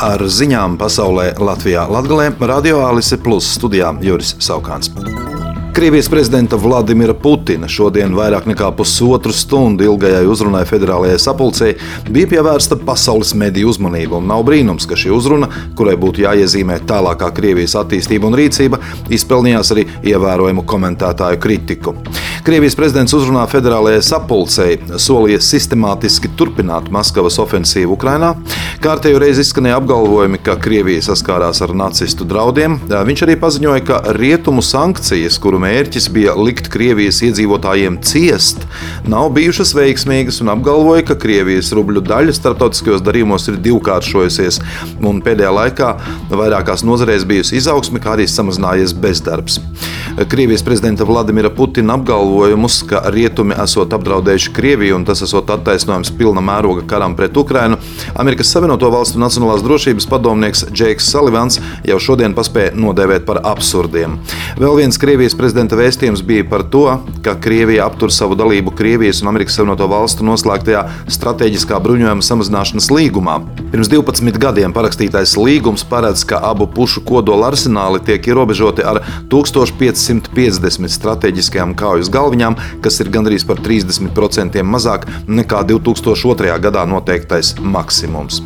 ar ziņām pasaulē Latvijā Latgalē Radio Alise Plus studijā Juris Saukāns. Krievijas prezidenta Vladimira Putina šodien vairāk nekā pusotru stundu ilgajai uzrunai federālajai sapulcei bija pievērsta pasaules mediju uzmanība. Nav brīnums, ka šī uzruna, kurai būtu jāiezīmē tālākā Krievijas attīstība un rīcība, izpelnījās arī ievērojumu komentētāju kritiku. Krievijas prezidents uzrunā federālajai sapulcei solīja sistemātiski turpināt Maskavas ofensīvu Ukrainā. Kārtējo reizi izskanēja apgalvojumi, ka Krievija saskārās ar nacistu draudiem. Viņš arī paziņoja, ka rietumu sankcijas, kuru mērķis bija likt Krievijas iedzīvotājiem ciest, nav bijušas veiksmīgas un apgalvoja, ka Krievijas rubļu daļa starptautiskajos darījumos ir divkāršojusies un pēdējā laikā vairākās nozarēs bijusi izaugsme, kā arī samazinājies bezdarbs. Krievijas prezidenta Vladimira Putina apgalvojumus, ka rietumi esot apdraudējuši Krieviju un tas esot attaisnojums pilna mēroga karam pret Ukrainu, Amerikas Savienoto Valstu Nacionālās drošības padomnieks Džeiks Salivans jau šodien paspēja nodēvēt par absurdiem. Vēl viens Krievijas prezidenta vēstījums bija par to, ka Krievija aptur savu dalību Krievijas un Amerikas Savienoto Valstu noslēgtajā strateģiskā bruņojuma samazināšanas līgumā. Pirms 12 gadiem parakstītais līgums paredz, ka abu pušu kodola arsenāli tiek ierobežoti ar 1500 550 strateģiskajām kaujas galviņām, kas ir gandrīz par 30% mazāk nekā 2002. gadā noteiktais maksimums.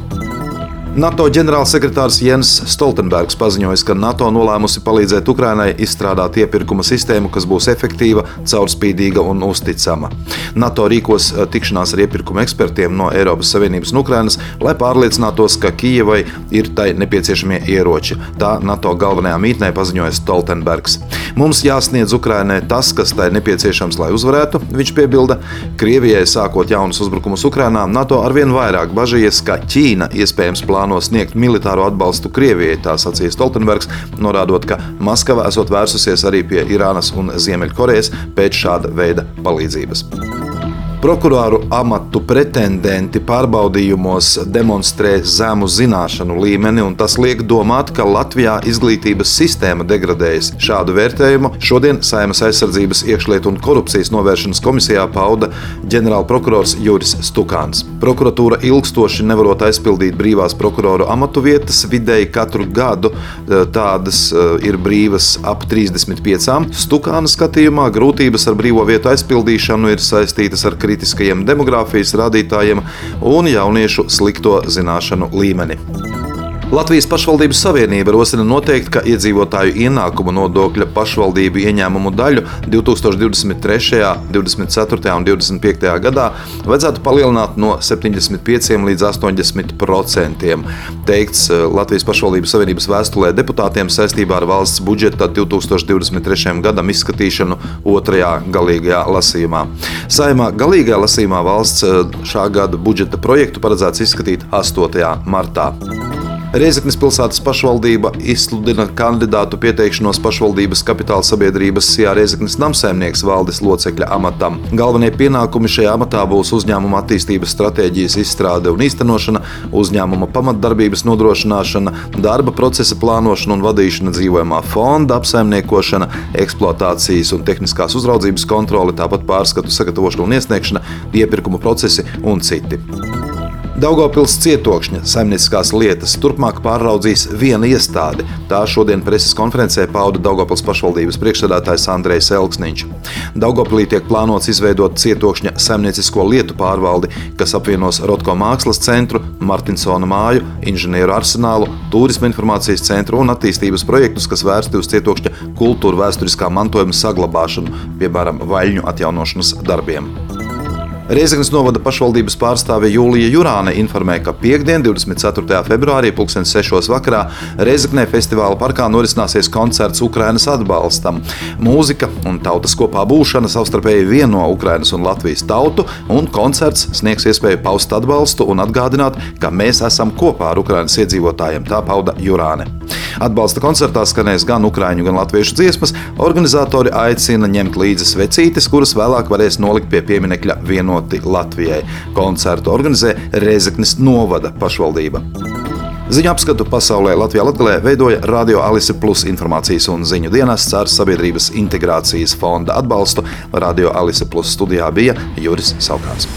NATO ģenerālsekretārs Jens Stoltenbergs paziņoja, ka NATO nolēmusi palīdzēt Ukrainai izstrādāt iepirkuma sistēmu, kas būs efektīva, caurspīdīga un uzticama. NATO rīkos eh, tikšanās ar iepirkuma ekspertiem no Eiropas Savienības un Ukrainas, lai pārliecinātos, ka Kijavai ir tai nepieciešamie ieroči. Tā NATO galvenajā mītnē paziņoja Stoltenbergs. Mums jāsniedz Ukrainai tas, kas tai nepieciešams, lai uzvarētu, viņš piebilda. Krievijai sākot jaunus uzbrukumus Ukrainā, NATO arvien vairāk bažījies, ka Ķīna iespējams plāno plāno sniegt militāro atbalstu Krievijai, tā sacīja Stoltenbergs, norādot, ka Maskava esot vērsusies arī pie Irānas un Ziemeļkorejas pēc šāda veida palīdzības. Prokuroru amatu pretendenti pārbaudījumos demonstrē zemu zināšanu līmeni, un tas liek domāt, ka Latvijā izglītības sistēma degradējas. Šādu vērtējumu šodien Saimas aizsardzības iekšlietu un korupcijas novēršanas komisijā pauda ģenerālprokurors Juris Stukāns. Prokuratūra ilgstoši nevarot aizpildīt brīvās prokuroru amatu vietas, vidēji katru gadu eh, tādas eh, ir brīvas ap 35. Stukāna skatījumā grūtības ar brīvo vietu aizpildīšanu ir saistītas ar kritiku kritiskajiem demogrāfijas rādītājiem un jauniešu slikto zināšanu līmeni. Latvijas pašvaldības savienība rosina noteikt, ka iedzīvotāju ienākumu nodokļa pašvaldību ieņēmumu daļu 2023., 2024. un 2025. gadā vajadzētu palielināt no 75 līdz 80 procentiem. Teikts eh, Latvijas pašvaldības savienības vēstulē deputātiem saistībā ar valsts budžeta 2023. gadam izskatīšanu otrajā galīgajā lasījumā. Saimā galīgajā lasījumā valsts eh, šā gada budžeta projektu paredzēts izskatīt 8. martā. Reizeknas pilsētas pašvaldība izsludina kandidātu pieteikšanos pašvaldības kapitāla sabiedrības Sijā Reizeknas namsēmnieks valdes locekļa amatam. Galvenie pienākumi šajā amatā būs uzņēmuma attīstības stratēģijas izstrāde un īstenošana, uzņēmuma pamatdarbības nodrošināšana, darba procesa plānošana un vadīšana dzīvojamā fonda apsaimniekošana, eksploatācijas un tehniskās uzraudzības kontrole, tāpat pārskatu sagatavošana un iesniegšana, iepirkuma procesi un citi. Daugopils cietokšņa saimnieciskās lietas turpmāk pāraudzīs viena iestāde. Tā šodien preses konferencē pauda Daugopils pašvaldības priekšsēdētājs Andrejs Elksniņš. Daugopilī tiek plānots izveidot cietokšņa saimniecisko lietu pārvaldi, kas apvienos Rotko mākslas centru, Martinsona māju, inženieru arsenālu, turisma informācijas centru un attīstības projektus, kas vērsti uz cietokšņa kultūra vēsturiskā mantojuma saglabāšanu, piemēram, vaļņu atjaunošanas darbiem. Reizeknas novada pašvaldības pārstāve Jūlija Jurāne informē, ka piekdien, 24. februārī, 2006. vakarā Reizeknē festivāla parkā norisināsies koncerts Ukrainas atbalstam. Mūzika un tautas kopā būšana savstarpēji vieno Ukrainas un Latvijas tautu, un koncerts sniegs iespēju paust atbalstu un atgādināt, ka mēs esam kopā ar Ukrainas iedzīvotājiem, tā pauda Jurāne. Atbalsta koncertā skanēs gan ukrāņu, gan latviešu dziesmas. Organizatori aicina ņemt līdzi svecītes, kuras vēlāk varēs nolikt pie pieminiekļa vieno vienoti Latvijai. Koncertu organizē Rezeknis novada pašvaldība. Ziņu apskatu pasaulē Latvijā Latvijā veidoja Radio Alise Plus informācijas un ziņu dienests ar Sabiedrības integrācijas fonda atbalstu. Radio Alise Plus studijā bija Juris Saukāns.